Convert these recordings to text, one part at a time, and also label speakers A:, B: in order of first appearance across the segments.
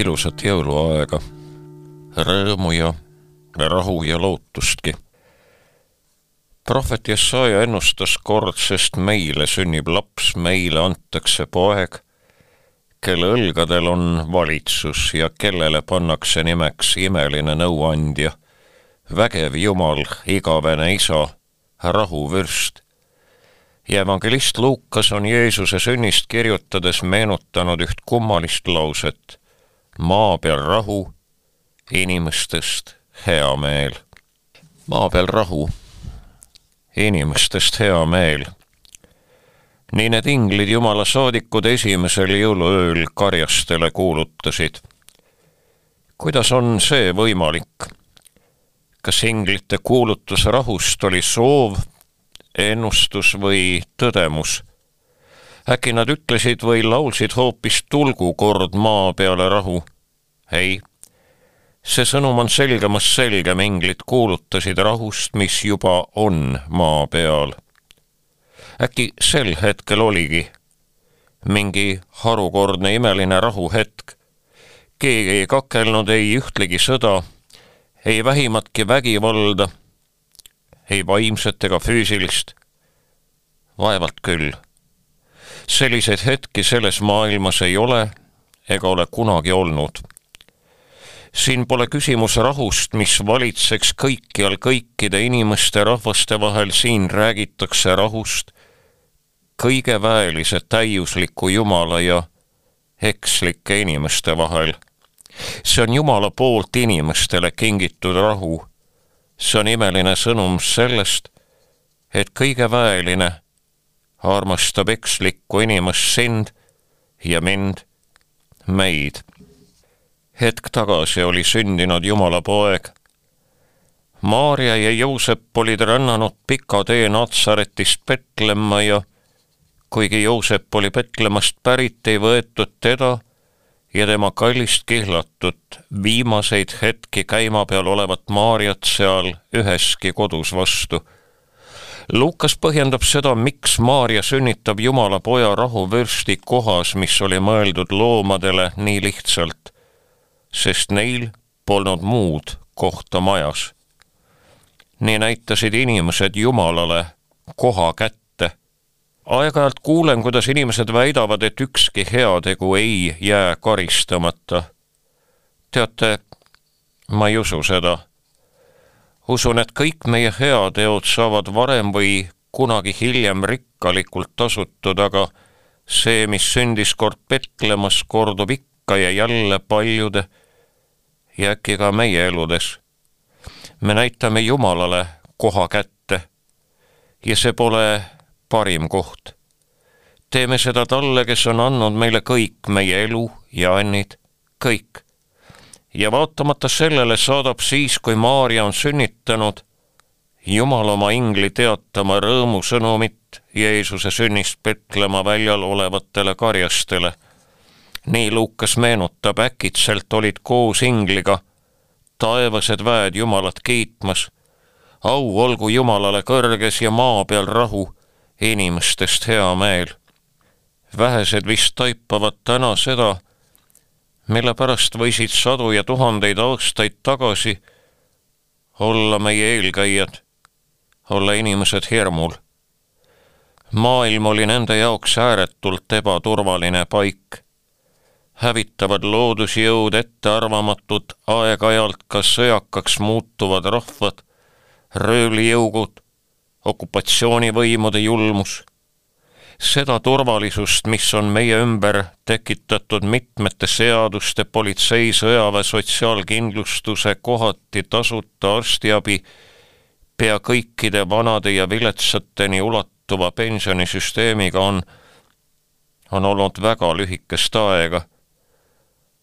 A: ilusat jõuluaega, rõõmu ja rahu ja lootustki. prohvet Jesaja ennustas kord, sest meile sünnib laps, meile antakse poeg, kelle õlgadel on valitsus ja kellele pannakse nimeks imeline nõuandja, vägev Jumal, igavene isa, rahuvürst ja evangelist Luukas on Jeesuse sünnist kirjutades meenutanud üht kummalist lauset. Maa peal rahu, inimestest hea meel. maa peal rahu, inimestest hea meel. nii need inglid Jumala saadikud esimesel jõuluööl karjastele kuulutasid. kuidas on see võimalik? kas inglite kuulutus rahust oli soov ennustus või tõdemus. äkki nad ütlesid või laulsid hoopis tulgu kord maa peale rahu? Ei, see sõnum on selgemast selgem, inglid kuulutasid rahust, mis juba on maa peal. äkki sel hetkel oligi mingi harukordne imeline rahuhetk. keegi ei kakelnud ei ühtlegi sõda, ei vähimatki vägivalda ei vaimset ega füüsilist. vaevalt küll. selliseid hetki selles maailmas ei ole ega ole kunagi olnud. Siin pole küsimus rahust, mis valitseks kõikjal kõikide inimeste rahvaste vahel, siin räägitakse rahust kõige väelise täiusliku Jumala ja ekslike inimeste vahel. see on Jumala poolt inimestele kingitud rahu see on imeline sõnum sellest, et kõige väeline armastab ekslikku inimest sind ja mind, meid. Hetk tagasi oli sündinud Jumala poeg. Maarja ja Joosep olid rännanud pika tee Natsaretist Petlemma ja kuigi Joosep oli Petlemast pärit, ei võetud teda ja tema kallist kihlatut viimaseid hetki käima peal olevat Maarjat seal üheski kodus vastu. Lukas põhjendab seda, miks Maarja sünnitab Jumala poja rahuvürsti kohas, mis oli mõeldud loomadele nii lihtsalt, sest neil polnud muud kohta majas. nii näitasid inimesed Jumalale koha kätte aeg-ajalt kuulen, kuidas inimesed väidavad, et ükski heategu ei jää karistamata. teate, ma ei usu seda. usun, et kõik meie heateod saavad varem või kunagi hiljem rikkalikult tasutud, aga see, mis sündis kord Petlemmas, kordub ikka ja jälle paljude ja äkki ka meie eludes. me näitame Jumalale koha kätte ja see pole parim koht. teeme seda talle, kes on andnud meile kõik, meie elu ja õnnid, kõik. ja vaatamata sellele saadab siis, kui Maarja on sünnitanud, Jumal oma ingli teatama rõõmusõnumit Jeesuse sünnist Petlema väljal olevatele karjastele. Nii Lukas meenutab, äkitselt olid koos ingliga taevased väed Jumalat kiitmas. au olgu Jumalale kõrges ja maa peal rahu inimestest hea meel. vähesed vist taipavad täna seda, mille pärast võisid sadu ja tuhandeid aastaid tagasi olla meie eelkäijad, olla inimesed hirmul. maailm oli nende jaoks ääretult ebaturvaline paik. Hävitavad loodusjõud, ettearvamatud, aeg-ajalt ka sõjakaks muutuvad rahvad, röövlijõugud okupatsioonivõimude julmus, seda turvalisust, mis on meie ümber tekitatud mitmete seaduste, politsei, sõjaväe, sotsiaalkindlustuse, kohati tasuta arstiabi, pea kõikide vanade ja viletsateni ulatuva pensionisüsteemiga on, on olnud väga lühikest aega.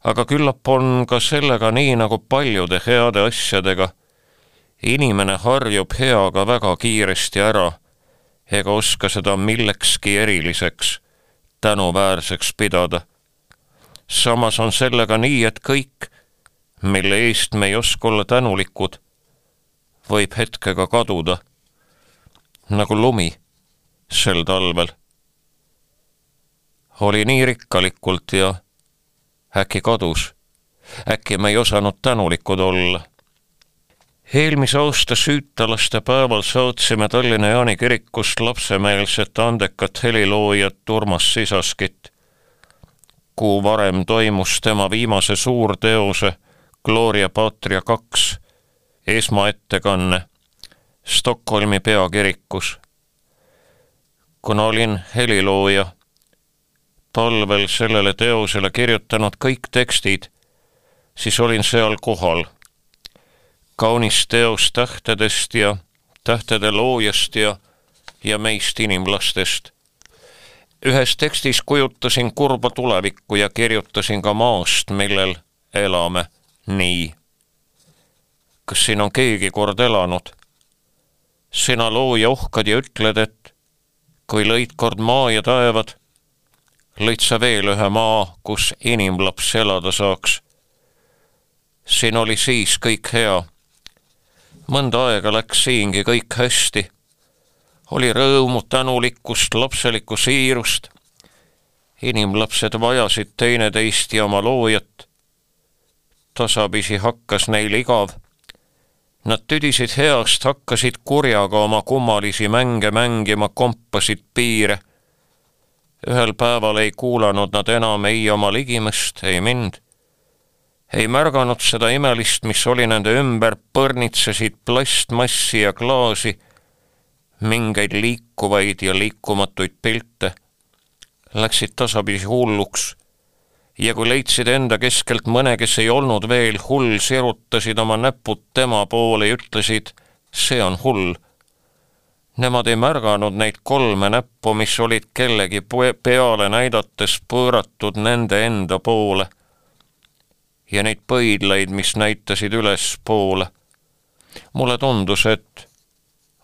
A: Aga küllap on ka sellega nii nagu paljude heade asjadega inimene harjub heaga väga kiiresti ära ega oska seda millekski eriliseks, tänuväärseks pidada. samas on sellega nii, et kõik, mille eest me ei oska olla tänulikud, võib hetkega kaduda, nagu lumi sel talvel. oli nii rikkalikult ja äkki kadus äkki me ei osanud tänulikud olla. eelmise aasta süütalaste päeval saatsime Tallinna Jaani kirikust lapsemeelset andekat heliloojat Urmas Sisaskit. kuu varem toimus tema viimase suurteose Gloria Patria kaks esmaettekanne Stockholmi peakirikus. kuna olin helilooja, talvel sellele teosele kirjutanud kõik tekstid, siis olin seal kohal. kaunis teos tähtedest ja tähtede loojast ja, ja meist inimlastest. ühes tekstis kujutasin kurba tulevikku ja kirjutasin ka maast, millel elame nii. kas siin on keegi kord elanud? sina looja ohkad ja ütled, et kui lõid kord maa ja taevad, lõid sa veel ühe maa, kus inimlaps elada saaks. siin oli siis kõik hea. mõnda aega läks siingi kõik hästi. oli rõõmu, tänulikkust, lapselikku siirust. inimlapsed vajasid teineteist ja oma loojat. tasapisi hakkas neil igav Nad tüdisid heast, hakkasid kurjaga oma kummalisi mänge mängima, kompasid piire. Ühel päeval ei kuulanud nad enam ei oma ligimest, ei mind. ei märganud seda imelist, mis oli nende ümber, põrnitsesid plastmassi ja klaasi, mingeid liikuvaid ja liikumatuid pilte. Läksid tasapisi hulluks ja kui leidsid enda keskelt mõne, kes ei olnud veel hull, sirutasid oma näpud tema poole ja ütlesid, see on hull. Nemad ei märganud neid kolme näppu, mis olid kellegi peale näidates pööratud nende enda poole. ja neid pöidlaid, mis näitasid ülespoole. mulle tundus, et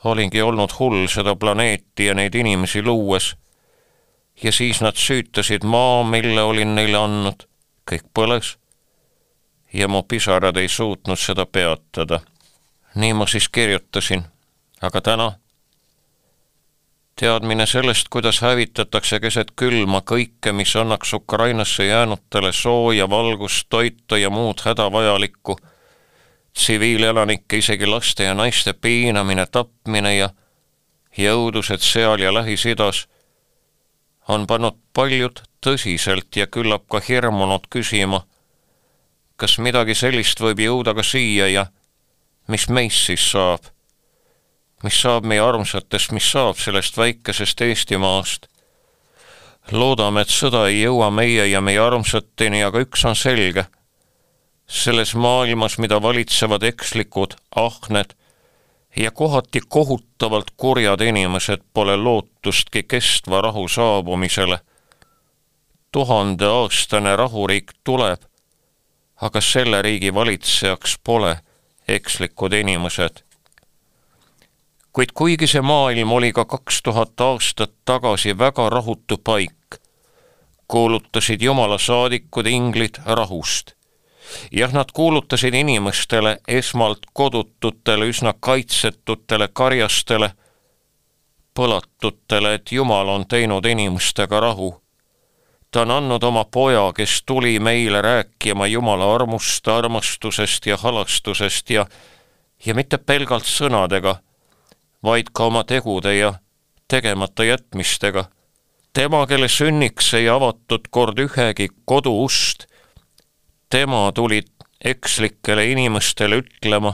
A: olingi olnud hull seda planeeti ja neid inimesi luues ja siis nad süütasid maa, mille olin neile andnud, kõik põles. ja mu pisarad ei suutnud seda peatada. nii ma siis kirjutasin, aga täna teadmine sellest, kuidas hävitatakse keset külma kõike, mis annaks Ukrainasse jäänutele sooja, valgust, toitu ja muud hädavajalikku, tsiviilelanike, isegi laste ja naiste piinamine, tapmine ja jõudused seal ja Lähis-Idas on pannud paljud tõsiselt ja küllap ka hirmunud küsima, kas midagi sellist võib jõuda ka siia ja mis meist siis saab? Mis saab meie armsatest, mis saab sellest väikesest Eestimaast? loodame, et sõda ei jõua meie ja meie armsateni, aga üks on selge. selles maailmas, mida valitsevad ekslikud, ahned ja kohati kohutavalt kurjad inimesed pole lootustki kestva rahu saabumisele. tuhandeaastane rahuriik tuleb, aga selle riigi valitsejaks pole ekslikud inimesed. Kuid kuigi see maailm oli ka kaks tuhat aastat tagasi väga rahutu paik, kuulutasid Jumala saadikud inglid rahust jah, nad kuulutasid inimestele, esmalt kodututele, üsna kaitsetutele karjastele, põlatutele, et Jumal on teinud inimestega rahu. ta on andnud oma poja, kes tuli meile rääkima Jumala armust, armastusest ja halastusest ja, ja mitte pelgalt sõnadega, vaid ka oma tegude ja tegemata jätmistega. tema, kelle sünniks ei avatud kord ühegi kodu ust tema tuli ekslikele inimestele ütlema,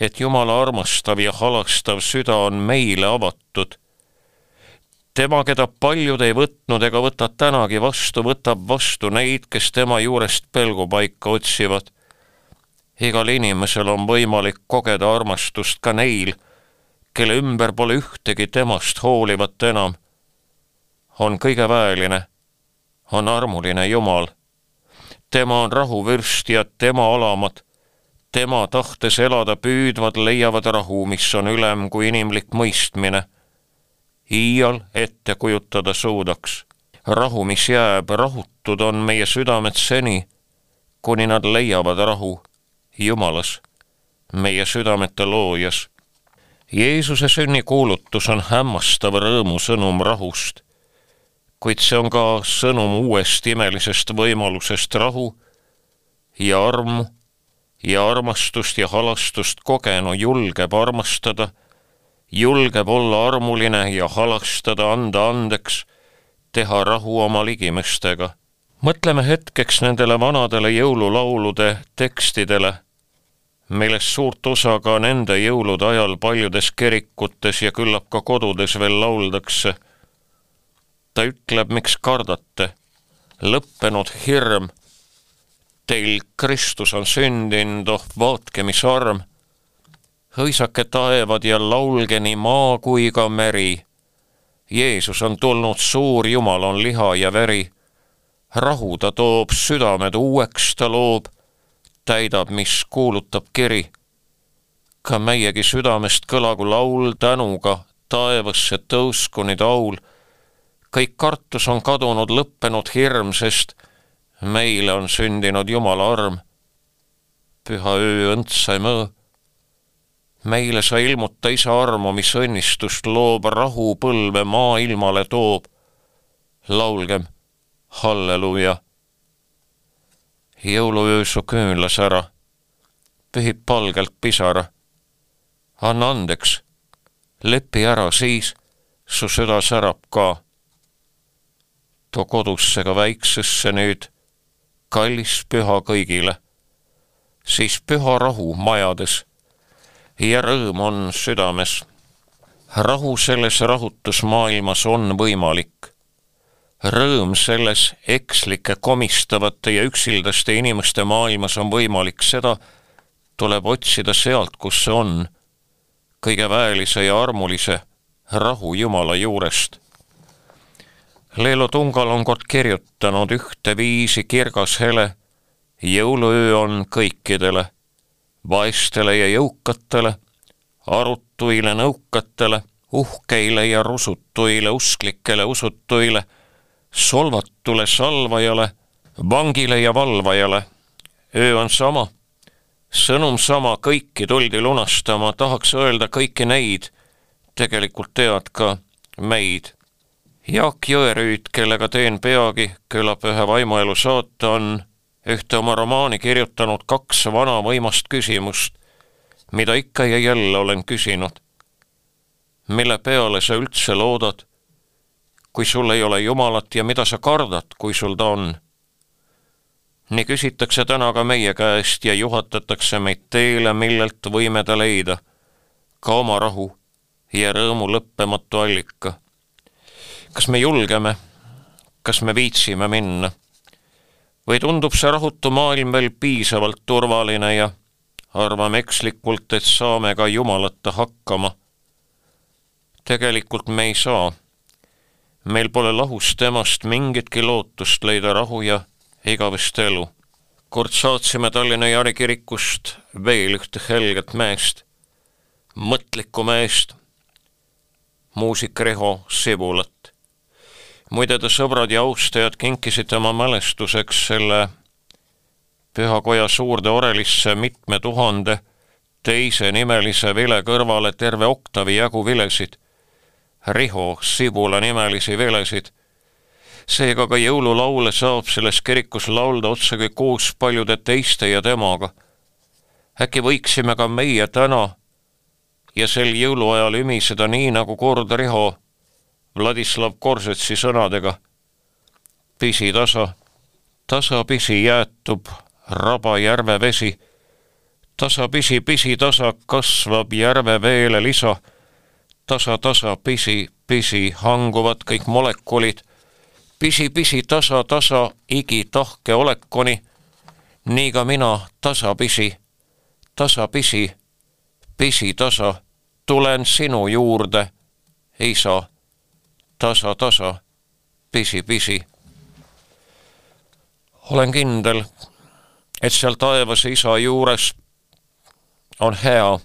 A: et Jumala armastav ja halastav süda on meile avatud. tema, keda paljud ei võtnud ega võta tänagi vastu, võtab vastu neid, kes tema juurest pelgupaika otsivad. igal inimesel on võimalik kogeda armastust ka neil, kelle ümber pole ühtegi temast hoolivat enam. on kõige väeline, on armuline Jumal tema on rahuvürst ja tema alamad, tema tahtes elada püüdvad, leiavad rahu, mis on ülem kui inimlik mõistmine. iial ette kujutada suudaks. rahu, mis jääb, rahutud on meie südamed seni, kuni nad leiavad rahu Jumalas, meie südamete loojas. Jeesuse sünnikuulutus on hämmastav rõõmusõnum rahust kuid see on ka sõnum uuest imelisest võimalusest rahu, ja armu ja armastust ja halastust kogenu julgeb armastada, julgeb olla armuline ja halastada, anda andeks, teha rahu oma ligimestega. mõtleme hetkeks nendele vanadele jõululaulude tekstidele, millest suurt osa ka nende jõulude ajal paljudes kirikutes ja küllap ka kodudes veel lauldakse. ta ütleb, miks kardate, lõppenud hirm teil Kristus on sündinud, oh vaatke, mis arm. hõisake taevad ja laulge nii maa kui ka meri. Jeesus on tulnud, suur Jumal on liha ja veri. rahu ta toob, südamed uueks ta loob, täidab, mis kuulutab kiri. ka meiegi südamest kõlagu laul tänuga, taevasse tõusku nüüd aul. kõik kartus on kadunud, lõppenud hirm, sest meile on sündinud Jumala arm. püha öö õndsai mõõ. meile sa ilmuta isa armu, mis õnnistust loob, rahu põlve maailmale toob. laulgem halleluuja. Jõuluöö su küünlas ära, pühib palgelt pisara. anna andeks, lepi ära siis, su süda särab ka too kodusse ka väiksesse nüüd kallis püha kõigile, siis püha rahu majades ja rõõm on südames. rahu selles rahutus maailmas on võimalik. Rõõm selles ekslike, komistavate ja üksildaste inimeste maailmas on võimalik, seda tuleb otsida sealt, kus see on, kõige väelise ja armulise rahu Jumala juurest. Leelo Tungal on kord kirjutanud ühteviisi kirgas hele, jõuluöö on kõikidele, vaestele ja jõukatele, arutuile nõukatele, uhkeile ja rusutuile, usklikele usutuile, solvatule salvajale, vangile ja valvajale. öö on sama, sõnum sama, kõiki tuldi lunastama, tahaks öelda kõiki neid, tegelikult tead ka meid Jaak Jõerüüt, kellega teen peagi, küllap ühe vaimuelu saate, on ühte oma romaani kirjutanud kaks vana võimast küsimust, mida ikka ja jälle olen küsinud. mille peale sa üldse loodad, kui sul ei ole Jumalat ja mida sa kardad, kui sul ta on? nii küsitakse täna ka meie käest ja juhatatakse meid teele, millelt võime ta leida, ka oma rahu ja rõõmu lõppematu allika kas me julgeme, kas me viitsime minna? või tundub see rahutu maailm veel piisavalt turvaline ja arvame ekslikult, et saame ka Jumalata hakkama? tegelikult me ei saa. Meil pole lahus temast mingitki lootust leida rahu ja igavest elu. kord saatsime Tallinna Jaari kirikust veel ühte helget meest, mõtlikku meest, muusik Riho Sibulat muide, ta sõbrad ja austajad kinkisid tema mälestuseks selle pühakoja suurde orelisse mitme tuhande teise nimelise vile kõrvale terve oktavi jagu vilesid, Riho Sibula nimelisi vilesid. seega ka jõululaule saab selles kirikus laulda otsekui koos paljude teiste ja temaga. äkki võiksime ka meie täna ja sel jõuluajal ümiseda nii, nagu kord Riho Vladislav Korsetsi sõnadega. pisitasa, tasapisi jäätub raba järve vesi, tasapisi, pisitasa kasvab järve veele lisa, tasa-tasa, pisi, pisi hanguvad kõik molekulid, pisi-pisi, tasa-tasa, igi tahke olekuni, nii ka mina tasapisi, tasapisi, pisitasa, tulen sinu juurde, isa. Tasa-tasa, pisi-pisi. olen kindel, et seal taevas isa juures on hea,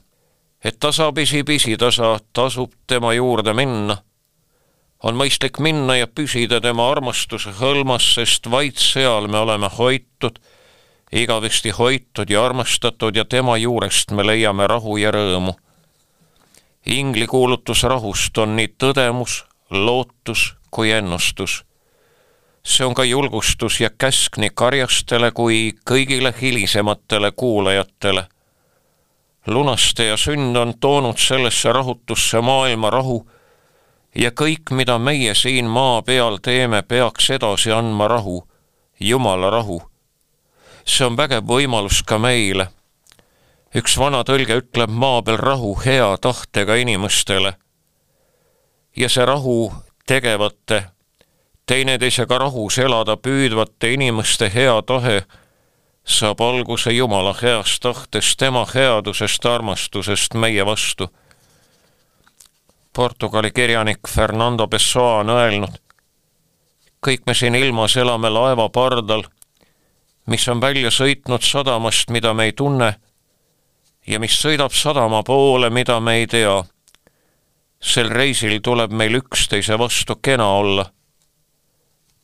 A: et tasapisi pisitasa tasub tema juurde minna. on mõistlik minna ja püsida tema armastuse hõlmas, sest vaid seal me oleme hoitud, igavesti hoitud ja armastatud ja tema juurest me leiame rahu ja rõõmu. ingli kuulutus rahust on nii tõdemus, lootus kui ennustus. see on ka julgustus ja käsk nii karjastele kui kõigile hilisematele kuulajatele. Lunastaja sünd on toonud sellesse rahutusse maailma rahu ja kõik, mida meie siin maa peal teeme, peaks edasi andma rahu, Jumala rahu. see on vägev võimalus ka meile. üks vana tõlge ütleb maa peal rahu hea tahtega inimestele. ja see rahu tegevate teineteisega rahus elada püüdvate inimeste hea tahe saab alguse Jumala heast tahtest, tema headusest, armastusest meie vastu. Portugali kirjanik Fernando Pessoa on öelnud, kõik me siin ilmas elame laeva pardal, mis on välja sõitnud sadamast, mida me ei tunne, ja mis sõidab sadama poole, mida me ei tea. sel reisil tuleb meil üksteise vastu kena olla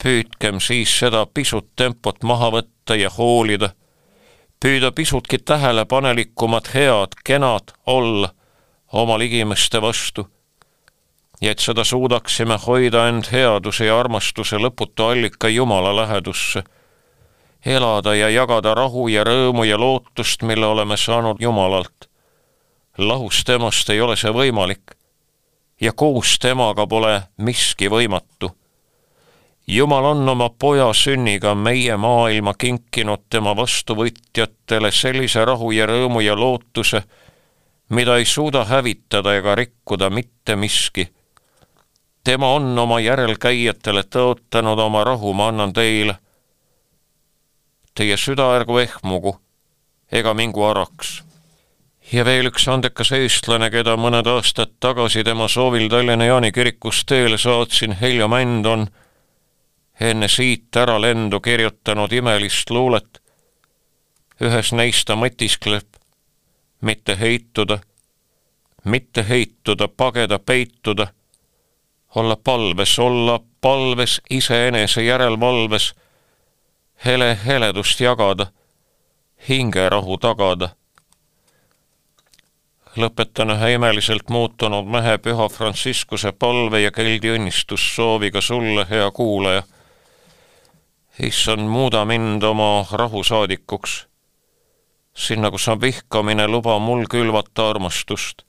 A: püüdkem siis seda pisut tempot maha võtta ja hoolida, püüda pisutki tähelepanelikumat, head, kenad olla oma ligimeste vastu. ja et seda suudaksime hoida end headuse ja armastuse lõputu allika Jumala lähedusse, elada ja jagada rahu ja rõõmu ja lootust, mille oleme saanud Jumalalt. lahus temast ei ole see võimalik ja koos temaga pole miski võimatu jumal on oma poja sünniga meie maailma kinkinud tema vastuvõtjatele sellise rahu ja rõõmu ja lootuse, mida ei suuda hävitada ega rikkuda mitte miski. tema on oma järelkäijatele tõotanud oma rahu, ma annan teile. Teie süda ärgu ehmugu ega mingu araks. ja veel üks andekas eestlane, keda mõned aastad tagasi tema soovil Tallinna Jaani kirikust teele saatsin, Heljo Mänd on enne siit äralendu kirjutanud imelist luulet. ühes neist ta mõtiskleb, mitte heituda, mitte heituda, pageda, peituda, olla palves, olla palves iseenese järelvalves, hele heledust jagada, hingerahu tagada lõpetan ühe imeliselt muutunud mehe püha Franciscuse palve ja keldi õnnistussooviga sulle, hea kuulaja issand, muuda mind oma rahusaadikuks. sinna, kus on vihkamine, luba mul külvata armastust.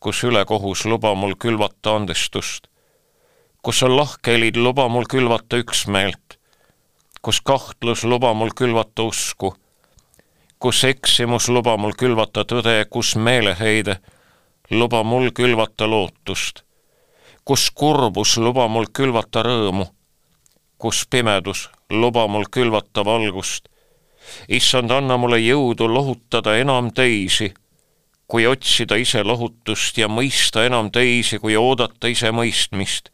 A: kus ülekohus, luba mul külvata andestust. kus on lahkhelid, luba mul külvata üksmeelt. kus kahtlus, luba mul külvata usku. kus eksimus, luba mul külvata tõde, kus meeleheide, luba mul külvata lootust. kus kurbus, luba mul külvata rõõmu kus pimedus, luba mul külvata valgust. issand, anna mulle jõudu lohutada enam teisi, kui otsida ise lohutust ja mõista enam teisi, kui oodata ise mõistmist.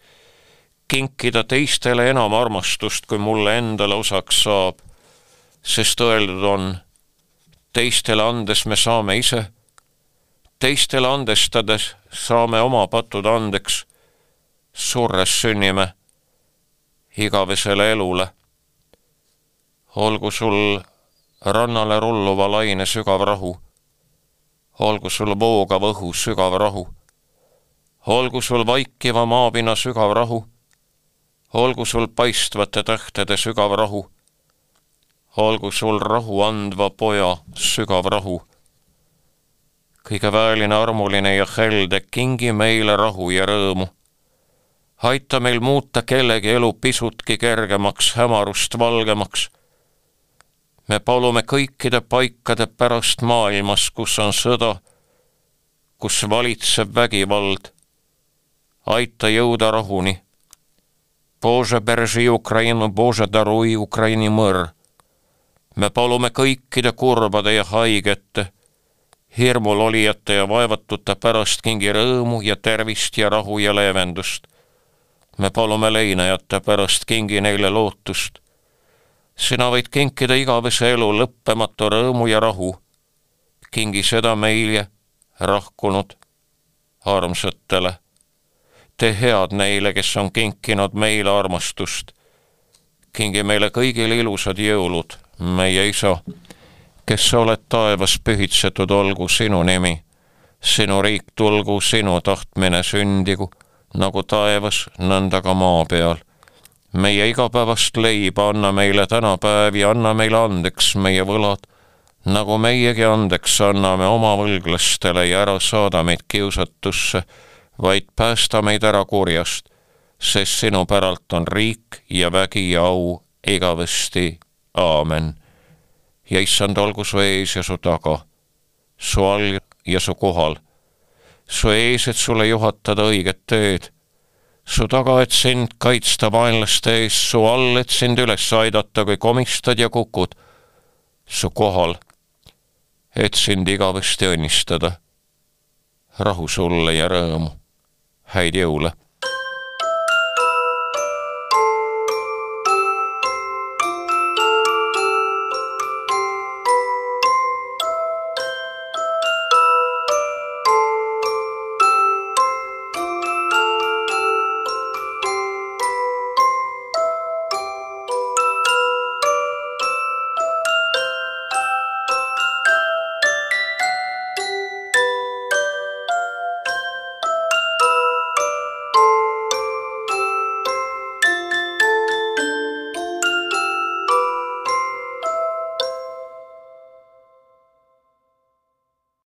A: kinkida teistele enam armastust, kui mulle endale osaks saab. sest öeldud on, teistele andes me saame ise, teistele andestades saame oma patud andeks, surres sünnime igavesele elule. olgu sul rannale rulluva laine sügav rahu, olgu sul voogav õhu sügav rahu, olgu sul vaikiva maapinna sügav rahu, olgu sul paistvate tähtede sügav rahu, olgu sul rahu andva poja sügav rahu. kõige väeline, armuline ja helde, kingi meile rahu ja rõõmu aita meil muuta kellegi elu pisutki kergemaks, hämarust valgemaks. me palume kõikide paikade pärast maailmas, kus on sõda, kus valitseb vägivald. aita jõuda rahuni. Bože, berži Ukraina, Bože, darui Ukraini mõr. me palume kõikide kurbade ja haigete, hirmul olijate ja vaevatute pärast kingi rõõmu ja tervist ja rahu ja leevendust me palume leinajate pärast, kingi neile lootust. sina võid kinkida igavese elu lõppematu rõõmu ja rahu. kingi seda meile, rahkunud armsatele. tee head neile, kes on kinkinud meile armastust. kingi meile kõigile ilusad jõulud, meie isa, kes sa oled taevas pühitsetud, olgu sinu nimi. sinu riik tulgu, sinu tahtmine sündigu nagu taevas, nõnda ka maa peal. meie igapäevast leiba anna meile tänapäev ja anna meile andeks meie võlad, nagu meiegi andeks anname oma võlglastele ja ära saada meid kiusatusse, vaid päästa meid ära kurjast, sest sinu päralt on riik ja vägi ja au igavesti. aamen. ja issand, olgu su ees ja su taga, su all ja su kohal, su ees, et sulle juhatada õiget teed su taga, et sind kaitsta vaenlaste eest, su all, et sind üles aidata, kui komistad ja kukud, su kohal, et sind igavesti õnnistada. rahu sulle ja rõõmu, häid jõule